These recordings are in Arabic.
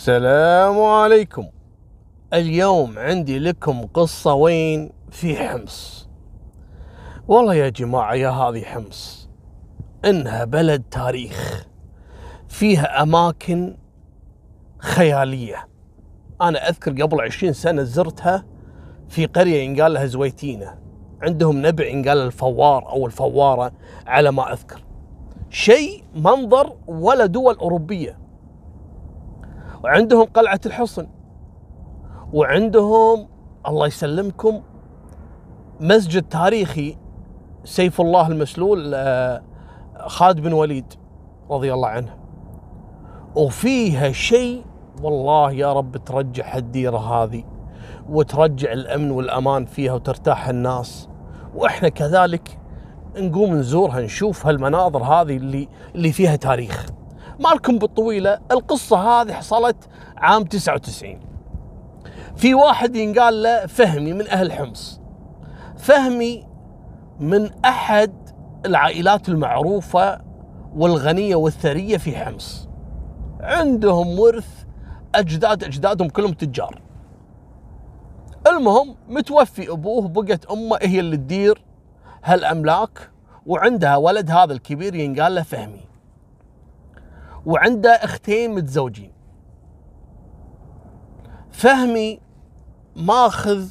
السلام عليكم. اليوم عندي لكم قصة وين في حمص. والله يا جماعة يا هذه حمص. إنها بلد تاريخ. فيها أماكن خيالية. أنا أذكر قبل عشرين سنة زرتها في قرية ينقال لها زويتينة. عندهم نبع ينقال الفوار أو الفوارة على ما أذكر. شيء منظر ولا دول أوروبية. وعندهم قلعة الحصن. وعندهم الله يسلمكم مسجد تاريخي سيف الله المسلول آه، خالد بن وليد رضي الله عنه. وفيها شيء والله يا رب ترجع الديرة هذه وترجع الأمن والأمان فيها وترتاح الناس. وإحنا كذلك نقوم نزورها نشوف هالمناظر هذه اللي اللي فيها تاريخ. مالكم بالطويلة القصة هذه حصلت عام 99 في واحد ينقال له فهمي من أهل حمص. فهمي من أحد العائلات المعروفة والغنية والثرية في حمص. عندهم ورث أجداد أجدادهم كلهم تجار. المهم متوفي أبوه بقت أمه هي اللي تدير هالأملاك وعندها ولد هذا الكبير ينقال له فهمي. وعنده اختين متزوجين. فهمي ماخذ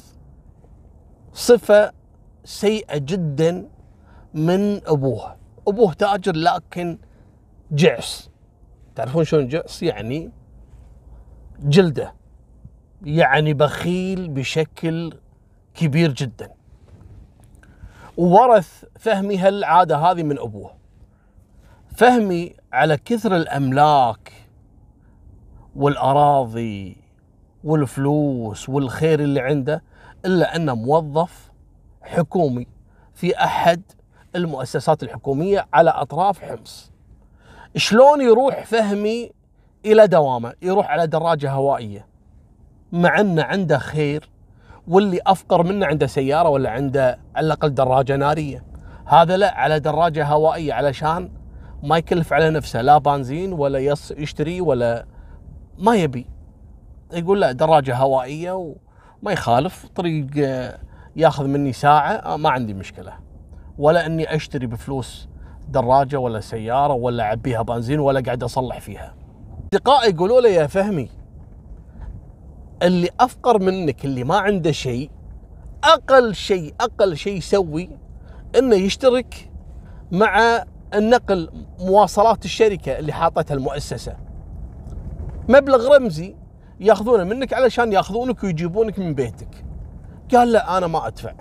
صفة سيئة جدا من أبوه. أبوه تاجر لكن جعس. تعرفون شلون جعس؟ يعني جلده. يعني بخيل بشكل كبير جدا. وورث فهمي هالعادة هذه من أبوه. فهمي على كثر الأملاك والأراضي والفلوس والخير اللي عنده إلا أنه موظف حكومي في أحد المؤسسات الحكومية على أطراف حمص. شلون يروح فهمي إلى دوامه؟ يروح على دراجة هوائية مع أنه عنده خير واللي أفقر منه عنده سيارة ولا عنده على الأقل دراجة نارية. هذا لا على دراجة هوائية علشان ما يكلف على نفسه لا بنزين ولا يص يشتري ولا ما يبي. يقول لا دراجة هوائية وما يخالف طريق آه، ياخذ مني ساعة آه، ما عندي مشكلة. ولا إني أشتري بفلوس دراجة ولا سيارة ولا اعبيها بنزين ولا قاعد أصلح فيها. أصدقائي يقولوا لي يا فهمي اللي أفقر منك اللي ما عنده شيء أقل شيء أقل شيء يسوي إنه يشترك مع النقل مواصلات الشركة اللي حاطتها المؤسسة. مبلغ رمزي ياخذونه منك علشان ياخذونك ويجيبونك من بيتك. قال لا أنا ما أدفع.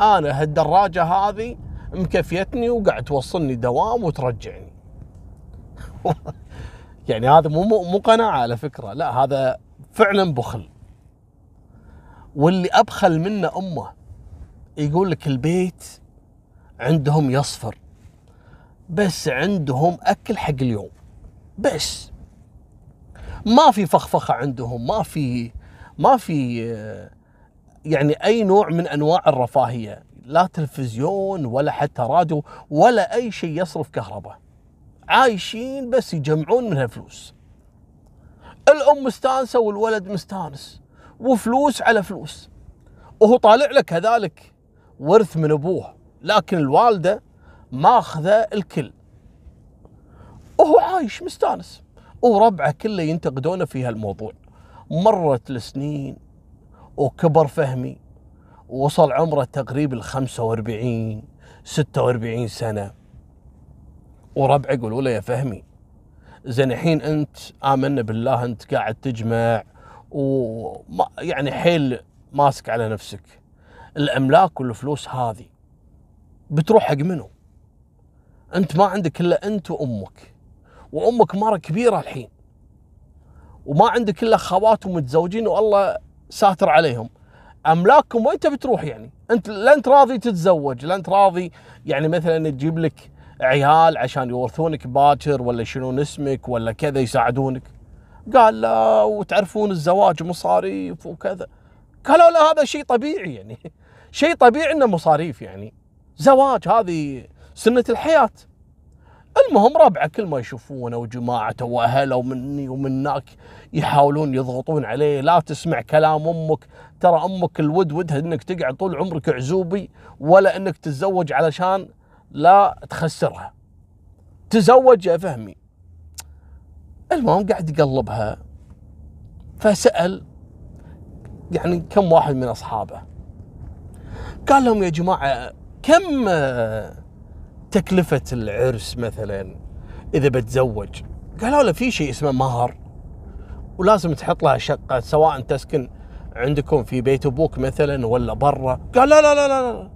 أنا هالدراجة هذه مكفيتني وقاعد توصلني دوام وترجعني. يعني هذا مو مو قناعة على فكرة. لا هذا فعلا بخل. واللي أبخل منه أمه يقول لك البيت عندهم يصفر. بس عندهم أكل حق اليوم. بس. ما في فخفخة عندهم ما في ما في يعني أي نوع من أنواع الرفاهية. لا تلفزيون ولا حتى راديو ولا أي شيء يصرف كهرباء. عايشين بس يجمعون منها فلوس. الأم مستانسة والولد مستانس. وفلوس على فلوس. وهو طالع له كذلك ورث من أبوه لكن الوالدة ماخذه الكل. وهو عايش مستانس. وربعه كله ينتقدونه في هالموضوع. مرت السنين وكبر فهمي ووصل عمره تقريبا ال 45 46 سنة. وربعه يقولوا له يا فهمي زين الحين أنت امنا بالله أنت قاعد تجمع وما يعني حيل ماسك على نفسك. الأملاك والفلوس هذه بتروح حق منو؟ أنت ما عندك إلا أنت وأمك. وأمك مرة كبيرة الحين. وما عندك إلا خوات ومتزوجين والله ساتر عليهم. أملاككم وين تبي تروح يعني؟ أنت لا أنت راضي تتزوج لا أنت راضي يعني مثلا تجيب لك عيال عشان يورثونك باكر ولا يشيلون اسمك ولا كذا يساعدونك. قال لا وتعرفون الزواج مصاريف وكذا. قالوا لا هذا شيء طبيعي يعني. شيء طبيعي إنه مصاريف يعني. زواج هذه سنة الحياة. المهم ربعه كل ما يشوفونه وجماعته وأهله ومني ومنك يحاولون يضغطون عليه لا تسمع كلام أمك. ترى أمك الود ودها إنك تقعد طول عمرك عزوبي ولا إنك تتزوج علشان لا تخسرها. تزوج يا فهمي. المهم قاعد يقلبها. فسأل يعني كم واحد من أصحابه. قال لهم يا جماعة كم تكلفة العرس مثلا إذا بتزوج. قالوا له في شيء اسمه مهر ولازم تحط لها شقة سواء تسكن عندكم في بيت أبوك مثلا ولا برا. قال لا لا لا لا.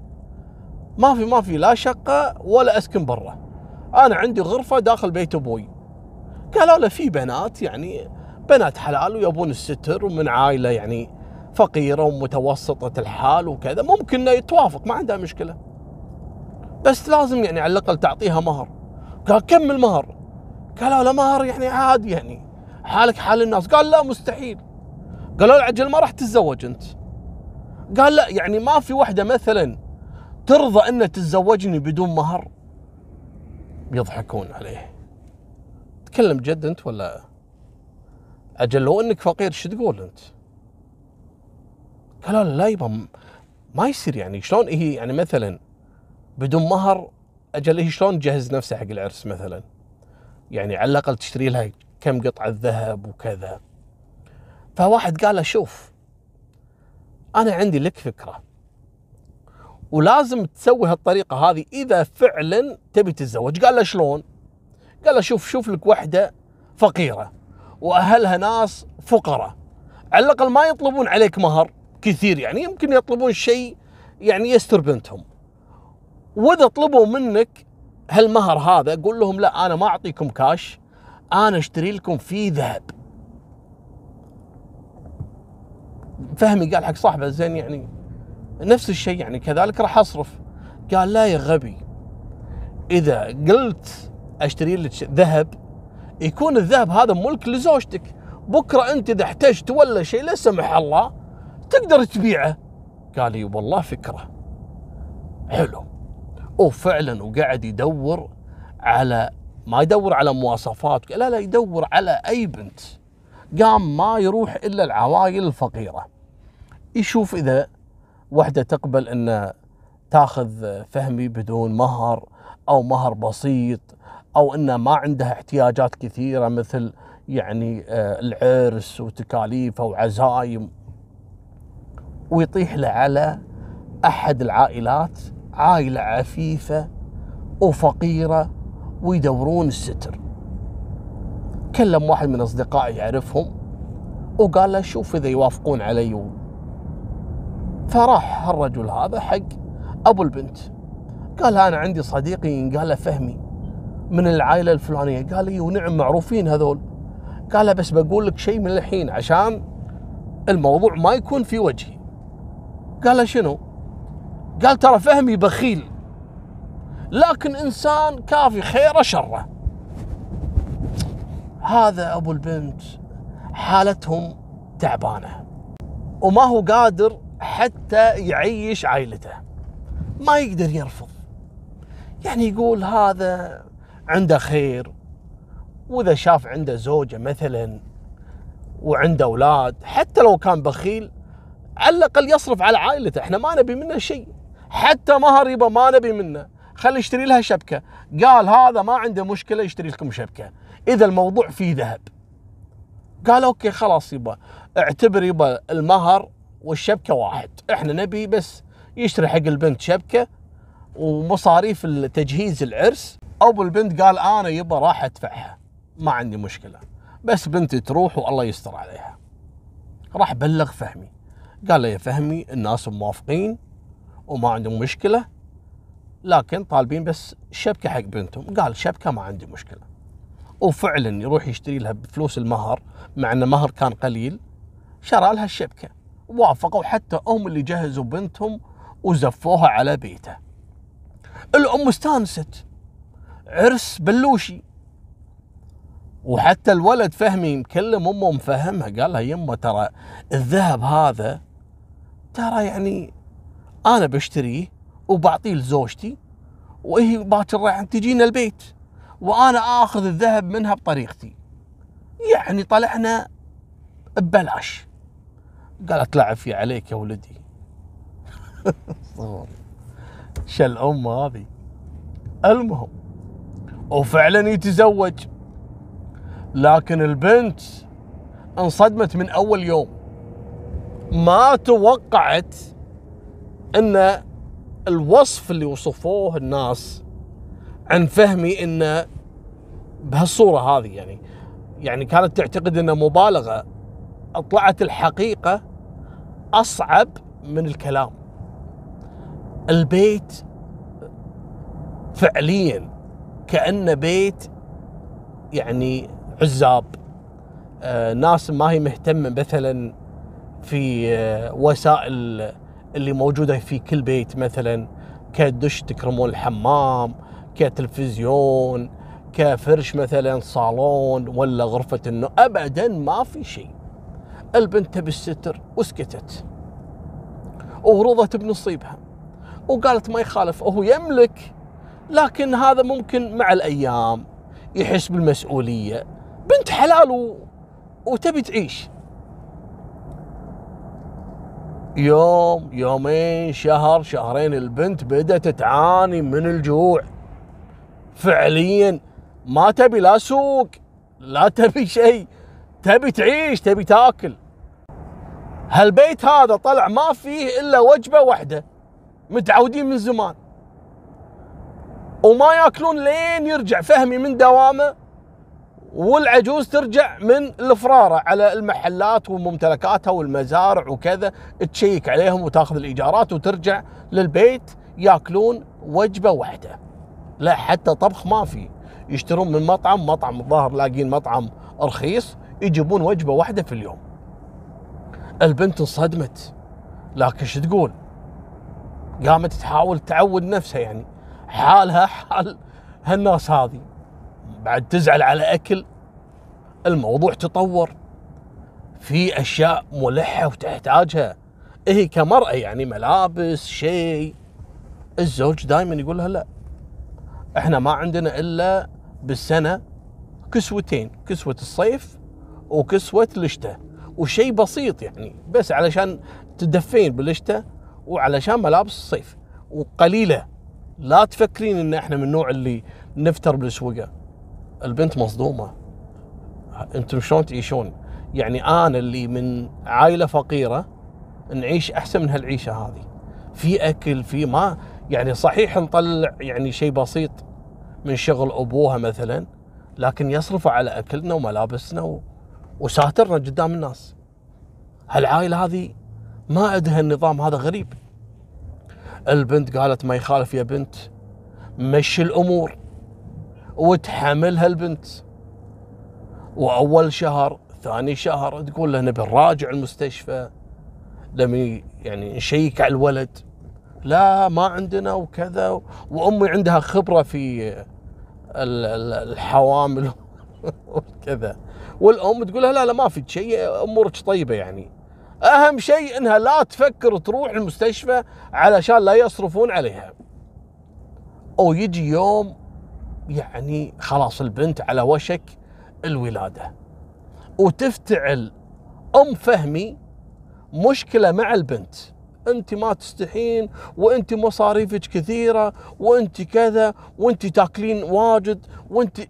ما في ما في لا شقة ولا أسكن برا. أنا عندي غرفة داخل بيت أبوي. قالوا له في بنات يعني بنات حلال ويبون الستر ومن عائلة يعني فقيرة ومتوسطة الحال وكذا ممكن يتوافق ما عندها مشكلة. بس لازم يعني على الأقل تعطيها مهر. قال كم المهر؟ قالوا له مهر يعني عادي يعني حالك حال الناس. قال لا مستحيل. قالوا له عجل ما راح تتزوج أنت. قال لا يعني ما في وحدة مثلا ترضى ان تتزوجني بدون مهر. يضحكون عليه. تكلم جد أنت ولا أجل؟ لو إنك فقير شو تقول أنت؟ قالوا لا يبا ما يصير يعني. شلون هي يعني مثلا بدون مهر أجل هي شلون تجهز نفسها حق العرس مثلا؟ يعني على الأقل تشتري لها كم قطعة ذهب وكذا. فواحد قال له شوف أنا عندي لك فكرة. ولازم تسوي هالطريقة هذه إذا فعلا تبي تتزوج. قال له شلون؟ قال له شوف شوف لك وحدة فقيرة وأهلها ناس فقراء. على الأقل ما يطلبون عليك مهر كثير يعني يمكن يطلبون شيء يعني يستر بنتهم. وإذا طلبوا منك هالمهر هذا قول لهم لا أنا ما أعطيكم كاش أنا أشتري لكم فيه ذهب. فهمي قال حق صاحبه زين يعني نفس الشيء يعني كذلك راح أصرف. قال لا يا غبي إذا قلت أشتري لك ذهب يكون الذهب هذا ملك لزوجتك. بكرة أنت إذا احتجت ولا شيء لا سمح الله تقدر تبيعه. قال لي والله فكرة. حلو. وفعلا وقاعد يدور على ما يدور على مواصفات لا لا يدور على اي بنت قام ما يروح إلا العوائل الفقيرة. يشوف إذا وحدة تقبل إن تاخذ فهمي بدون مهر أو مهر بسيط أو إن ما عندها احتياجات كثيرة مثل يعني آه، العرس وتكاليفه وعزايم. ويطيح له على أحد العائلات عائلة عفيفة وفقيرة ويدورون الستر. كلم واحد من أصدقائي يعرفهم وقال له شوف إذا يوافقون علي. فراح الرجل هذا حق أبو البنت. قال أنا عندي صديقي قال له فهمي من العائلة الفلانية. قال لي ونعم معروفين هذول. قال له بس بقول لك شيء من الحين عشان الموضوع ما يكون في وجهي. قال له شنو؟ قال ترى فهمي بخيل لكن إنسان كافي خيره شره. هذا أبو البنت حالتهم تعبانة وما هو قادر حتى يعيش عائلته ما يقدر يرفض. يعني يقول هذا عنده خير وإذا شاف عنده زوجة مثلا وعنده أولاد حتى لو كان بخيل على الأقل يصرف على عائلته إحنا ما نبي منه شيء. حتى مهر يبا ما نبي منه. خلي يشتري لها شبكة. قال هذا ما عنده مشكلة يشتري لكم شبكة. إذا الموضوع فيه ذهب. قال أوكي خلاص يبا. اعتبر يبا المهر والشبكة واحد. إحنا نبي بس يشتري حق البنت شبكة ومصاريف التجهيز العرس. أبو البنت قال أنا يبا راح أدفعها. ما عندي مشكلة. بس بنتي تروح والله يستر عليها. راح بلغ فهمي. قال له يا فهمي الناس موافقين. وما عندهم مشكلة لكن طالبين بس شبكة حق بنتهم. قال شبكة ما عندي مشكلة. وفعلا يروح يشتري لها بفلوس المهر مع إن المهر كان قليل شرى لها الشبكة. وافقوا حتى هم اللي جهزوا بنتهم وزفوها على بيته. الأم استانست عرس بلوشي. وحتى الولد فهمي مكلم امه مفهمها قال لها يمه ترى الذهب هذا ترى يعني أنا بشتريه وبعطيه لزوجتي وهي باكر راح تجينا البيت وأنا آخذ الذهب منها بطريقتي. يعني طلعنا ببلاش. قالت لا عفي عليك يا ولدي. شو الأم هذه. المهم وفعلا يتزوج. لكن البنت انصدمت من أول يوم. ما توقعت أن الوصف اللي وصفوه الناس عن فهمي انه بهالصورة هذه يعني يعني كانت تعتقد انه مبالغة طلعت الحقيقة أصعب من الكلام. البيت فعليا كأنه بيت يعني عزاب. آه ناس ما هي مهتمة مثلا في آه وسائل اللي موجودة في كل بيت مثلا كدش تكرمون الحمام كتلفزيون كفرش مثلا صالون ولا غرفة النوم ابدا ما في شيء. البنت تبي الستر وسكتت. ورضت بنصيبها. وقالت ما يخالف هو يملك لكن هذا ممكن مع الأيام يحس بالمسؤولية. بنت حلال و... وتبي تعيش. يوم يومين شهر شهرين البنت بدأت تعاني من الجوع. فعليا ما تبي لا سوق لا تبي شيء تبي تعيش تبي تاكل. هالبيت هذا طلع ما فيه إلا وجبة واحدة متعودين من زمان. وما ياكلون لين يرجع فهمي من دوامه والعجوز ترجع من الفرارة على المحلات وممتلكاتها والمزارع وكذا تشيك عليهم وتاخذ الإيجارات وترجع للبيت ياكلون وجبة واحدة. لا حتى طبخ ما في. يشترون من مطعم مطعم الظاهر لاقين مطعم رخيص يجيبون وجبة واحدة في اليوم. البنت انصدمت. لكن شو تقول؟ قامت تحاول تعود نفسها يعني. حالها حال هالناس هذه. بعد تزعل على أكل الموضوع تطور في أشياء ملحة وتحتاجها. هي كمرأة يعني ملابس شيء. الزوج دائما يقول لها لا. إحنا ما عندنا إلا بالسنة كسوتين كسوة الصيف وكسوة الشتاء وشيء بسيط يعني بس علشان تدفين بالشتاء وعلشان ملابس الصيف. وقليلة. لا تفكرين إن إحنا من النوع اللي نفتر بالسوقة. البنت مصدومة. أنتم شلون تعيشون؟ يعني أنا اللي من عائلة فقيرة نعيش أحسن من هالعيشة هذه. في أكل في ما يعني صحيح نطلع يعني شيء بسيط من شغل أبوها مثلا لكن يصرفوا على أكلنا وملابسنا و... وساترنا قدام الناس. هالعائلة هذه ما عندها النظام هذا غريب. البنت قالت ما يخالف يا بنت مشي الأمور. وتحملها البنت وأول شهر ثاني شهر تقول له نبي نراجع المستشفى. لما يعني نشيك على الولد. لا ما عندنا وكذا. وأمي عندها خبرة في الحوامل وكذا. والأم تقول لها لا لا ما في شيء أمورك طيبة يعني. أهم شيء إنها لا تفكر تروح المستشفى علشان لا يصرفون عليها. أو يجي يوم يعني خلاص البنت على وشك الولادة. وتفتعل أم فهمي مشكلة مع البنت. أنت ما تستحين وأنت مصاريفك كثيرة وأنت كذا وأنت تاكلين واجد وأنت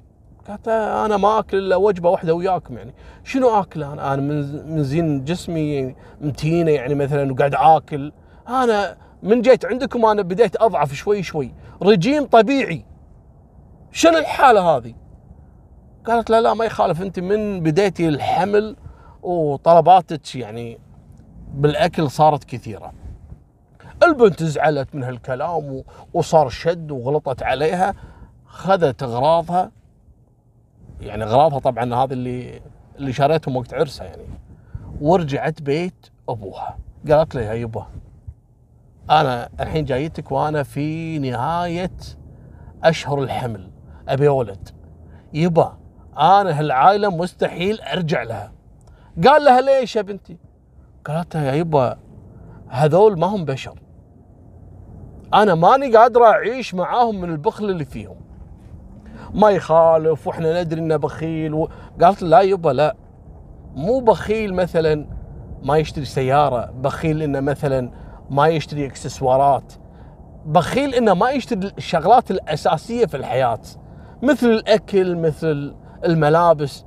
قالت أنا ما أكل إلا وجبة واحدة وياكم يعني. شنو أكل أنا؟ أنا من زين جسمي متينه يعني مثلا وقاعد آكل. أنا من جيت عندكم أنا بديت أضعف شوي شوي. رجيم طبيعي. شنو الحالة هذه؟ قالت لا لا ما يخالف انت من بديتي الحمل وطلباتك يعني بالأكل صارت كثيرة. البنت زعلت من هالكلام وصار شد وغلطت عليها خذت أغراضها. يعني أغراضها طبعا هذا اللي اللي شريتهم وقت عرسها يعني. ورجعت بيت أبوها. قالت له يا يبا أنا الحين جايتك وأنا في نهاية أشهر الحمل. أبي ولد. يبا أنا هالعائلة مستحيل أرجع لها. قال لها ليش يا بنتي؟ قالت يا يبا هذول ما هم بشر. أنا ماني قادره أعيش معاهم من البخل اللي فيهم. ما يخالف وإحنا ندري إنه بخيل. و... قالت لا يبا لا. مو بخيل مثلا ما يشتري سيارة بخيل إنه مثلا ما يشتري إكسسوارات بخيل إنه ما يشتري الشغلات الأساسية في الحياة. مثل الأكل مثل الملابس.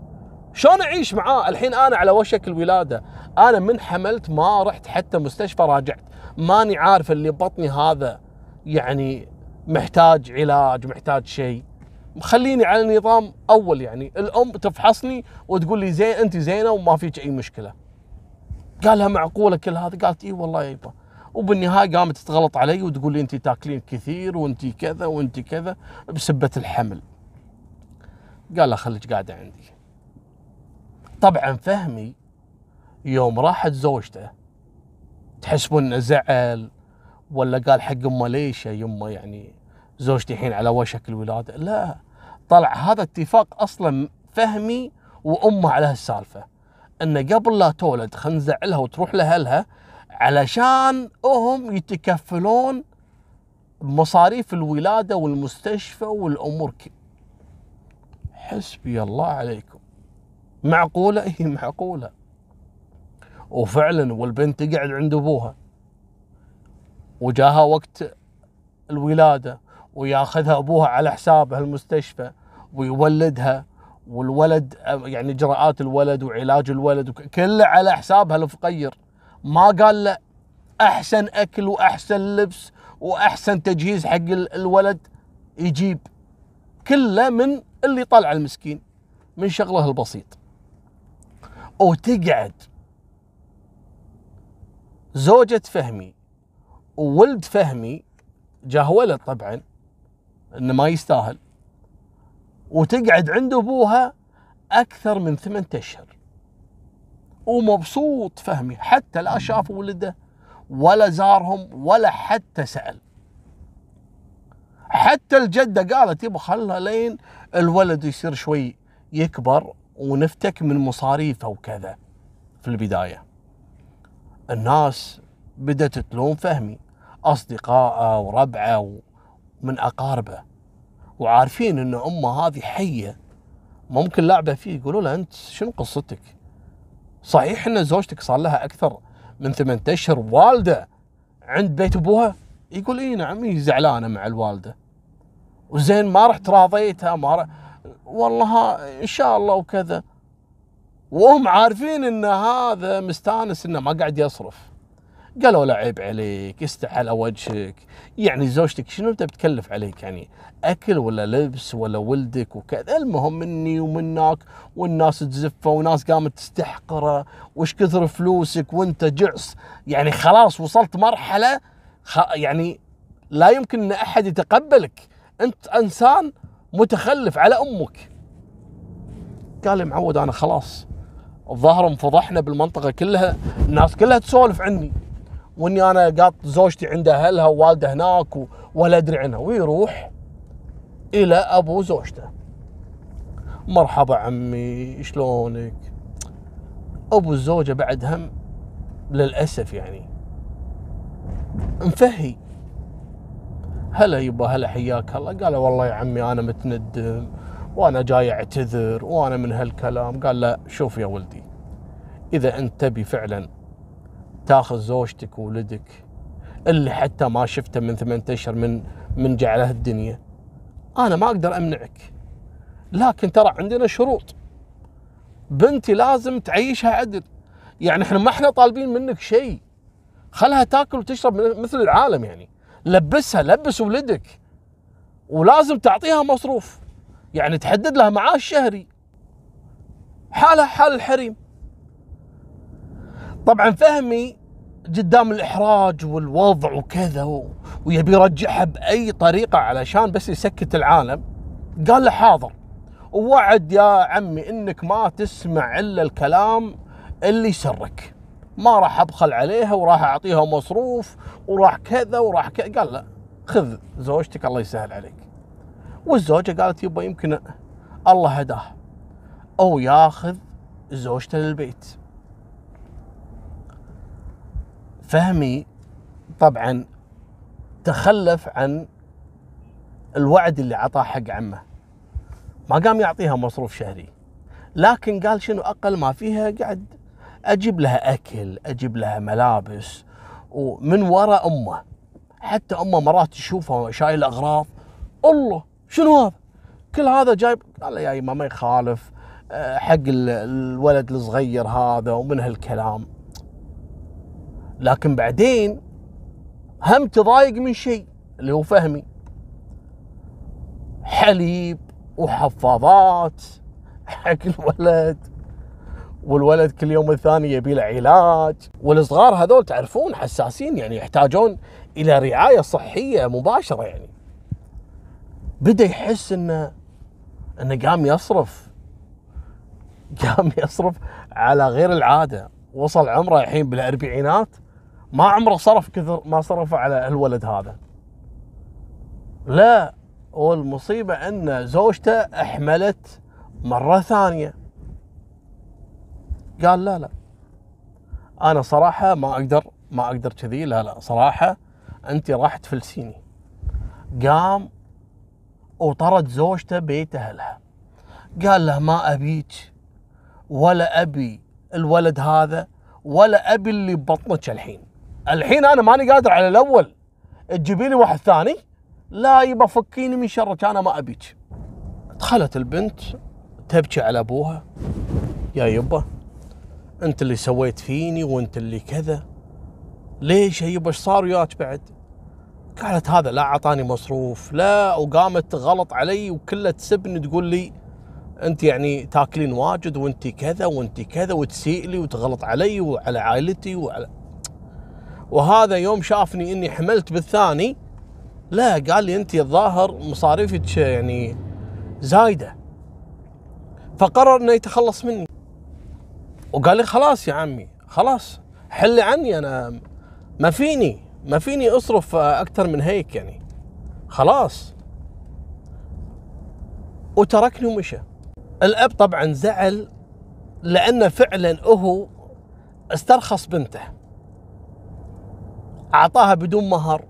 شلون أعيش معاه؟ الحين أنا على وشك الولادة. أنا من حملت ما رحت حتى مستشفى راجعت. ماني عارف اللي بطني هذا يعني محتاج علاج محتاج شيء. خليني على نظام أول يعني. الأم تفحصني وتقول لي زين أنت زينة وما فيك أي مشكلة. قال لها معقولة كل هذا؟ قالت إي والله يبا. وبالنهاية قامت تغلط علي وتقول لي أنت تاكلين كثير وأنت كذا وأنت كذا بسبة الحمل. قال لها خليك قاعدة عندي طبعا فهمي يوم راحت زوجته تحسبون انه زعل ولا قال حق أمه ليش يا يمه يعني زوجتي الحين على وشك الولاده لا طلع هذا اتفاق أصلا فهمي وأمه على هالسالفة انه قبل لا تولد خلينا نزعلها وتروح لأهلها علشان هم يتكفلون مصاريف الولادة والمستشفى والأمور. حسبي الله عليكم. معقولة؟ اي معقولة. وفعلا والبنت تقعد عند أبوها. وجاها وقت الولادة وياخذها أبوها على حسابه المستشفى ويولدها والولد يعني إجراءات الولد وعلاج الولد كله على حسابها الفقير. ما قال له أحسن أكل وأحسن لبس وأحسن تجهيز حق الولد. يجيب. كله من اللي طلع المسكين من شغله البسيط. وتقعد زوجة فهمي وولد فهمي جاه ولد طبعا إنه ما يستاهل. وتقعد عند أبوها أكثر من ثمانية أشهر. ومبسوط فهمي حتى لا شاف ولده ولا زارهم ولا حتى سأل. حتى الجدة قالت يبا خلها لين الولد يصير شوي يكبر ونفتك من مصاريفه وكذا في البداية. الناس بدأت تلوم فهمي أصدقائه وربعه ومن أقاربه وعارفين أن أمه هذه حية ممكن لعبة فيه يقولوا له أنت شنو قصتك؟ صحيح أن زوجتك صار لها أكثر من ثمانية أشهر والدة عند بيت أبوها؟ يقول إي نعم هي زعلانة مع الوالدة. وزين ما رحت راضيتها ما رح... والله إن شاء الله وكذا. وهم عارفين إن هذا مستانس إنه ما قاعد يصرف. قالوا لا عيب عليك استح على وجهك. يعني زوجتك شنو انت بتكلف عليك؟ يعني أكل ولا لبس ولا ولدك وكذا. المهم مني ومنك والناس تزفه وناس قامت تستحقره. وش كثر فلوسك وانت جعص. يعني خلاص وصلت مرحلة. يعني لا يمكن إن أحد يتقبلك. أنت إنسان متخلف على أمك. قال معود أنا خلاص. الظاهر انفضحنا بالمنطقة كلها. الناس كلها تسولف عني. وإني أنا قاط زوجتي عند أهلها ووالده هناك ولا أدري عنها. ويروح إلى أبو زوجته. مرحبا عمي شلونك؟ أبو الزوجة بعد هم للأسف يعني مفهي هلا يبا هلا حياك الله. قال والله يا عمي أنا متندم وأنا جاي أعتذر وأنا من هالكلام. قال لا شوف يا ولدي إذا أنت تبي فعلا تاخذ زوجتك وولدك اللي حتى ما شفته من ثمانية أشهر من من جعله الدنيا أنا ما أقدر أمنعك. لكن ترى عندنا شروط. بنتي لازم تعيشها عدل. يعني إحنا ما إحنا طالبين منك شيء. خلها تاكل وتشرب مثل العالم يعني. لبسها لبس ولدك. ولازم تعطيها مصروف. يعني تحدد لها معاش شهري. حالها حال الحريم. طبعا فهمي قدام الإحراج والوضع وكذا ويبي يرجعها بأي طريقة علشان بس يسكت العالم. قال له حاضر. ووعد يا عمي إنك ما تسمع إلا الكلام اللي يسرك. ما راح أبخل عليها وراح أعطيها مصروف وراح كذا وراح كذا. قال لا خذ زوجتك الله يسهل عليك. والزوجة قالت يبا يمكن الله هداه أو ياخذ زوجته للبيت. فهمي طبعا تخلف عن الوعد اللي عطاه حق عمه. ما قام يعطيها مصروف شهري. لكن قال شنو؟ أقل ما فيها قاعد أجيب لها أكل أجيب لها ملابس ومن وراء أمه. حتى أمه مرات تشوفها شايل أغراض. الله شنو هذا؟ كل هذا جايب قال يا ما يخالف. آه، حق ال- الولد الصغير هذا ومن هالكلام. لكن بعدين هم تضايق من شيء اللي هو فهمي. حليب وحفاضات حق الولد. والولد كل يوم الثاني يبي له علاج. والصغار هذول تعرفون حساسين يعني يحتاجون إلى رعاية صحية مباشرة يعني. بدأ يحس إنه إنه قام يصرف. قام يصرف على غير العادة. وصل عمره الحين بالأربعينات. ما عمره صرف كثر ما صرف على الولد هذا. لا والمصيبة إن زوجته أحملت مرة ثانية. قال لا لا. أنا صراحة ما أقدر ما أقدر كذي. لا لا. صراحة انت راح تفلسيني. قام وطرد زوجته بيت أهلها. قال له ما أبيك ولا أبي الولد هذا ولا أبي اللي ببطنك الحين. الحين أنا ماني قادر على الأول. تجيبي لي واحد ثاني؟ لا يبا فكيني من شرك. أنا ما أبيك. دخلت البنت تبكي على أبوها. يا يبا. انت اللي سويت فيني وانت اللي كذا. ليش يبا إيش صار وياك بعد؟ قالت هذا لا أعطاني مصروف لا وقامت غلط علي وكلها تسبني تقول لي أنت يعني تاكلين واجد وانت كذا وانت كذا وتسيء لي وتغلط علي وعلى عائلتي وعلى وهذا يوم شافني إني حملت بالثاني لا قال لي أنت الظاهر مصاريفك يعني زايدة. فقرر إنه يتخلص مني. وقال لي خلاص يا عمي خلاص حل عني أنا ما فيني ما فيني أصرف أكثر من هيك يعني. خلاص. وتركني ومشى. الأب طبعا زعل لأنه فعلا هو استرخص بنته. أعطاها بدون مهر.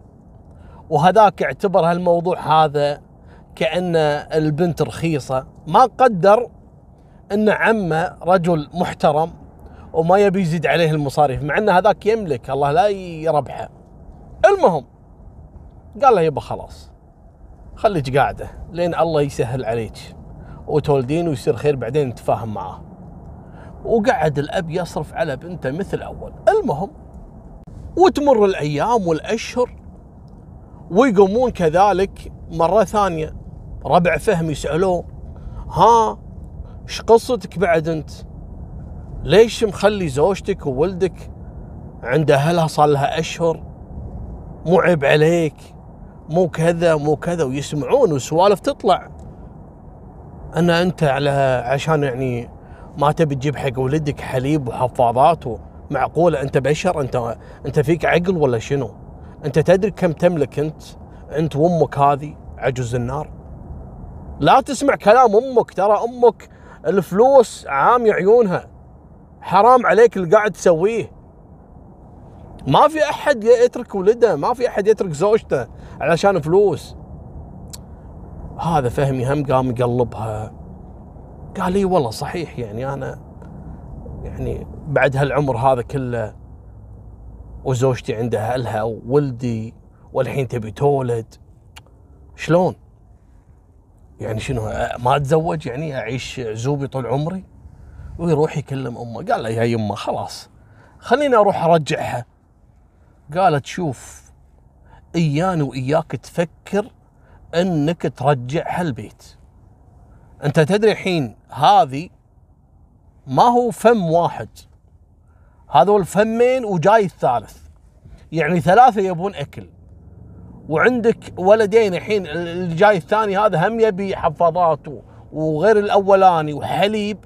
وهذاك اعتبر هالموضوع هذا كأن البنت رخيصة. ما قدر إن عمه رجل محترم وما يبي يزيد عليه المصاريف مع إن هذاك يملك الله لا يربحه. المهم قال له يبا خلاص خليك قاعدة لين الله يسهل عليك وتولدين ويصير خير بعدين نتفاهم معاه. وقعد الأب يصرف على بنته مثل أول. المهم وتمر الأيام والأشهر ويقومون كذلك مرة ثانية ربع فهم يسألوه ها إيش قصتك بعد أنت؟ ليش مخلي زوجتك وولدك عند أهلها صار لها أشهر؟ مو عيب عليك مو كذا مو كذا ويسمعون وسوالف تطلع ان أنت على عشان يعني ما تبي تجيب حق ولدك حليب وحفاضات معقوله أنت بشر أنت أنت فيك عقل ولا شنو؟ أنت تدري كم تملك أنت؟ أنت وأمك هذه عجوز النار لا تسمع كلام أمك ترى أمك الفلوس عامي عيونها حرام عليك اللي قاعد تسويه. ما في أحد يترك ولده ما في أحد يترك زوجته علشان فلوس. هذا فهمي هم قام يقلبها. قال لي والله صحيح يعني أنا يعني بعد هالعمر هذا كله وزوجتي عندها أهلها وولدي والحين تبي تولد. شلون؟ يعني شنو ما أتزوج يعني أعيش عزوبي طول عمري؟ ويروح يكلم أمه قال له يا يمه خلاص خليني أروح أرجعها. قالت شوف اياني وإياك تفكر إنك ترجعها البيت. أنت تدري الحين هذه ما هو فم واحد. هذول فمين وجاي الثالث. يعني ثلاثة يبون أكل. وعندك ولدين الحين اللي جاي الثاني هذا هم يبي حفاضات وغير الأولاني وحليب.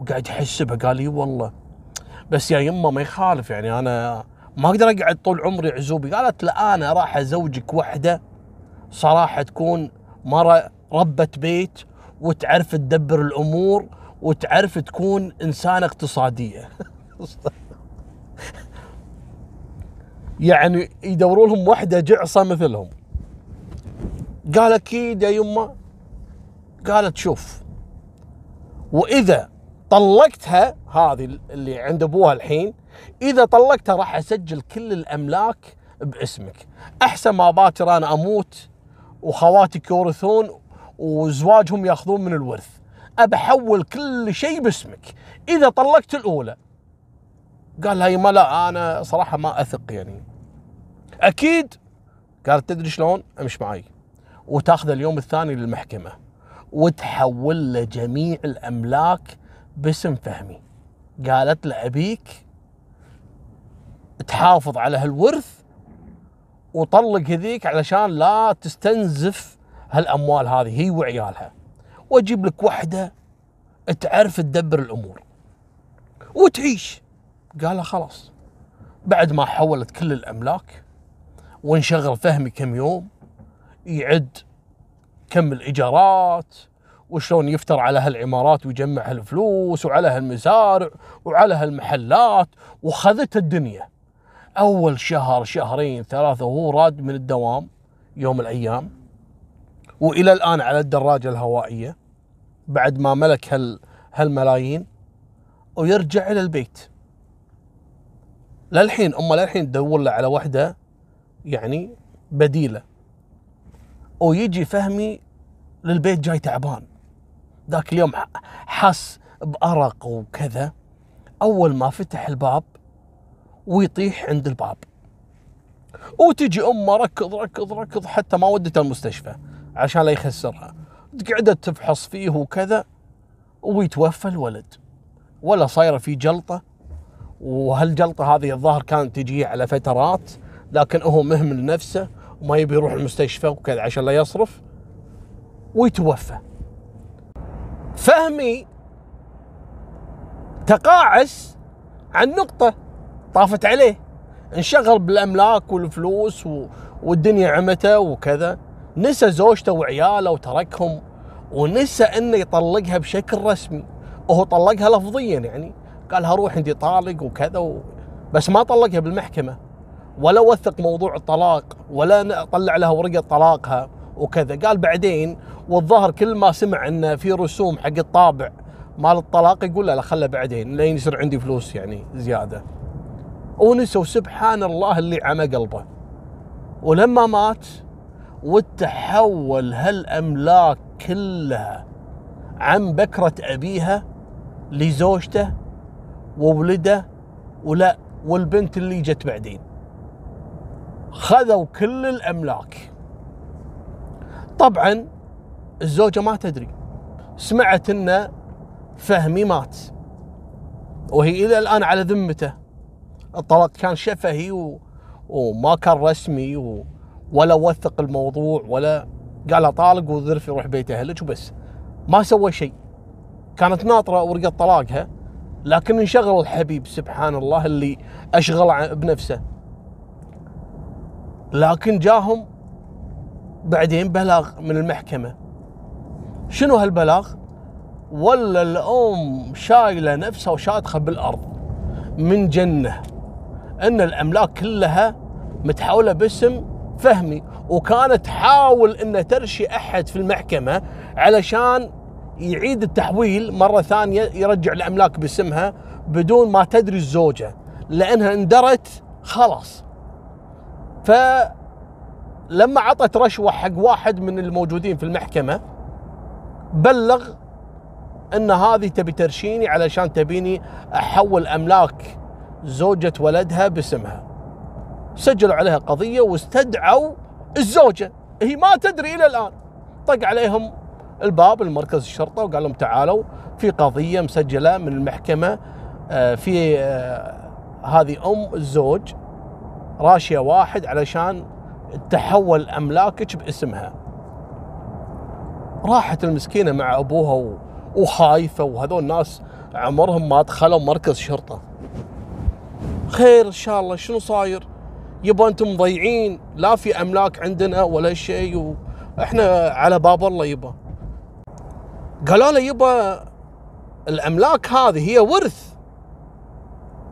وقاعد يحسبها قال لي والله. بس يا يمه ما يخالف يعني أنا ما أقدر أقعد طول عمري عزوبي. قالت لا أنا راح أزوجك وحدة صراحة تكون مرة ربة بيت وتعرف تدبر الأمور وتعرف تكون إنسانة اقتصادية. يعني يدوروا لهم وحده جعصة مثلهم. قال أكيد يا يمه قالت شوف وإذا طلقتها هذه اللي عند أبوها الحين إذا طلقتها راح أسجل كل الأملاك باسمك. أحسن ما باكر أنا أموت وخواتك يورثون وزواجهم ياخذون من الورث. احول كل شيء باسمك. إذا طلقت الأولى قال هاي ما لا أنا صراحة ما أثق يعني. أكيد قالت تدري شلون؟ امش معي وتاخذ اليوم الثاني للمحكمة. وتحول له جميع الأملاك باسم فهمي. قالت له أبيك تحافظ على هالورث وطلق هذيك علشان لا تستنزف هالأموال هذه هي وعيالها. وأجيب لك وحدة تعرف تدبر الأمور. وتعيش. قال خلاص. بعد ما حولت كل الأملاك وانشغل فهمي كم يوم يعد كم الإيجارات وشلون يفتر على هالعمارات ويجمع هالفلوس وعلى هالمزارع وعلى هالمحلات وخذت الدنيا. أول شهر شهرين ثلاثة وهو راد من الدوام يوم الأيام. وإلى الآن على الدراجة الهوائية بعد ما ملك هال هالملايين ويرجع إلى البيت. للحين امه للحين تدور له على وحدة يعني بديلة. ويجي فهمي للبيت جاي تعبان. ذاك اليوم حس بأرق وكذا. أول ما فتح الباب ويطيح عند الباب. وتجي أمه ركض ركض ركض حتى ما ودته المستشفى عشان لا يخسرها. قعدت تفحص فيه وكذا. ويتوفى الولد. ولا صايرة في جلطة. وهالجلطة هذه الظاهر كانت تجيه على فترات لكن هو مهمل نفسه وما يبي يروح المستشفى وكذا عشان لا يصرف ويتوفى. فهمي تقاعس عن نقطة طافت عليه انشغل بالأملاك والفلوس والدنيا عمته وكذا. نسى زوجته وعياله وتركهم ونسى إنه يطلقها بشكل رسمي. وهو طلقها لفظيا يعني قال روح انت طالق وكذا و... بس ما طلقها بالمحكمة. ولا وثق موضوع الطلاق ولا طلع لها ورقة طلاقها وكذا. قال بعدين والظهر كل ما سمع انه في رسوم حق الطابع مال الطلاق يقول لا لا خله بعدين لين يصير عندي فلوس يعني زيادة. ونسوا سبحان الله اللي عمى قلبه. ولما مات وتحول هالأملاك كلها عن بكرة أبيها لزوجته وولده ولا والبنت اللي جت بعدين. خذوا كل الأملاك. طبعا الزوجة ما تدري. سمعت إن فهمي مات. وهي إلى الآن على ذمته. الطلاق كان شفهي و... وما كان رسمي و... ولا وثق الموضوع ولا قال طالق وذرف يروح بيت أهلك وبس. ما سوى شيء. كانت ناطرة ورقة طلاقها لكن انشغل الحبيب سبحان الله اللي أشغل بنفسه. لكن جاهم بعدين بلاغ من المحكمة. شنو هالبلاغ؟ ولا الأم شايلة نفسها وشاطخة بالأرض من جنة. أن الأملاك كلها متحولة باسم فهمي وكانت تحاول أن ترشي أحد في المحكمة علشان يعيد التحويل مرة ثانية يرجع الأملاك باسمها بدون ما تدري الزوجة لأنها اندرت خلاص. فلما عطت رشوة حق واحد من الموجودين في المحكمة بلغ إن هذه تبي ترشيني علشان تبيني أحول أملاك زوجة ولدها باسمها. سجلوا عليها قضية واستدعوا الزوجة. هي ما تدري إلى الآن. طق عليهم الباب المركز الشرطة وقال لهم تعالوا في قضية مسجلة من المحكمة آه، في آه، هذه أم الزوج. راشية واحد علشان تحول أملاكك باسمها. راحت المسكينة مع أبوها وخايفة وهذول الناس عمرهم ما دخلوا مركز شرطة. خير إن شاء الله شنو صاير؟ يبا أنتم مضيعين لا في أملاك عندنا ولا شيء وإحنا على باب الله يبا. قالوا له يبا الأملاك هذه هي ورث.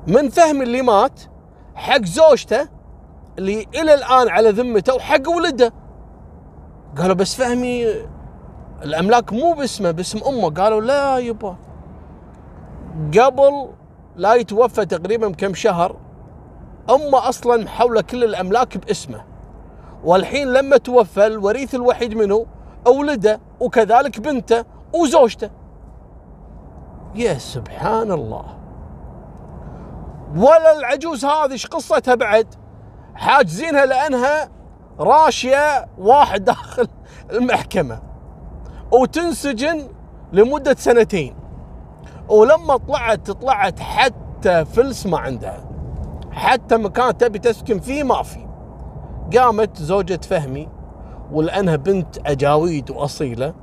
من فهم اللي مات حق زوجته اللي إلى الآن على ذمته وحق ولده. قالوا بس فهمي الأملاك مو باسمه باسم أمه. قالوا لا يبا. قبل لا يتوفى تقريبا بكم شهر أمه أصلا محولة كل الأملاك باسمه. والحين لما توفى الوريث الوحيد منه أولده وكذلك بنته وزوجته. يا سبحان الله. ولا العجوز هذه إيش قصتها بعد؟ حاجزينها لأنها راشية واحد داخل المحكمة وتنسجن لمدة سنتين. ولما طلعت طلعت حتى فلس ما عندها. حتى مكان تبي تسكن فيه ما في. قامت زوجة فهمي ولأنها بنت أجاويد وأصيلة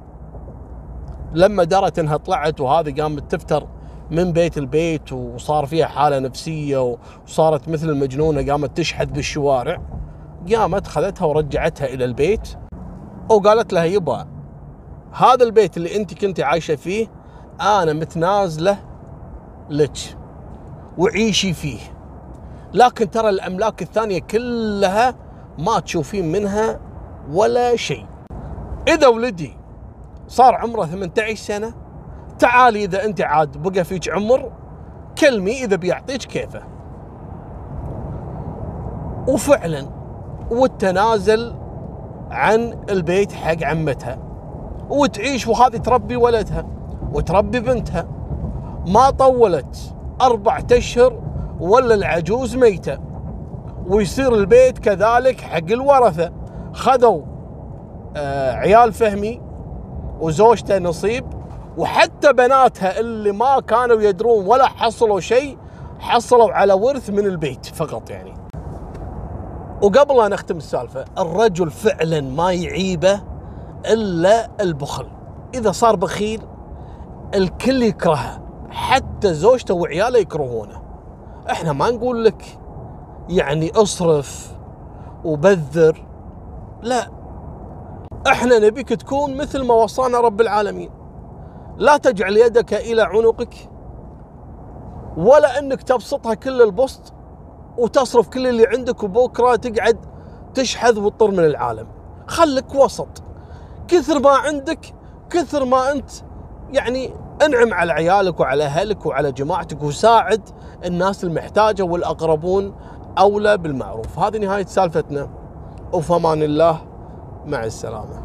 لما درت إنها طلعت وهذه قامت تفتر من بيت البيت وصار فيها حالة نفسية وصارت مثل المجنونة قامت تشحذ بالشوارع قامت خذتها ورجعتها إلى البيت وقالت لها يبا هذا البيت اللي أنت كنت عايشة فيه أنا متنازلة لك وعيشي فيه لكن ترى الأملاك الثانية كلها ما تشوفين منها ولا شيء. إذا ولدي صار عمره 18 سنة تعالي إذا أنت عاد بقى فيك عمر كلمي إذا بيعطيك كيفه. وفعلا والتنازل عن البيت حق عمتها. وتعيش وهذه تربي ولدها وتربي بنتها. ما طولت أربعة أشهر ولا العجوز ميتة. ويصير البيت كذلك حق الورثة. خذوا آه عيال فهمي وزوجته نصيب. وحتى بناتها اللي ما كانوا يدرون ولا حصلوا شيء حصلوا على ورث من البيت فقط يعني. وقبل لا نختم السالفة الرجل فعلا ما يعيبه إلا البخل. إذا صار بخيل الكل يكرهه حتى زوجته وعياله يكرهونه. إحنا ما نقول لك يعني اصرف وبذر لا. إحنا نبيك تكون مثل ما وصانا رب العالمين. لا تجعل يدك إلى عنقك ولا أنك تبسطها كل البسط وتصرف كل اللي عندك وبكرة تقعد تشحذ وتطر من العالم. خلك وسط. كثر ما عندك كثر ما أنت يعني أنعم على عيالك وعلى أهلك وعلى جماعتك وساعد الناس المحتاجة والأقربون أولى بالمعروف. هذه نهاية سالفتنا. وفمان الله مع السلامة.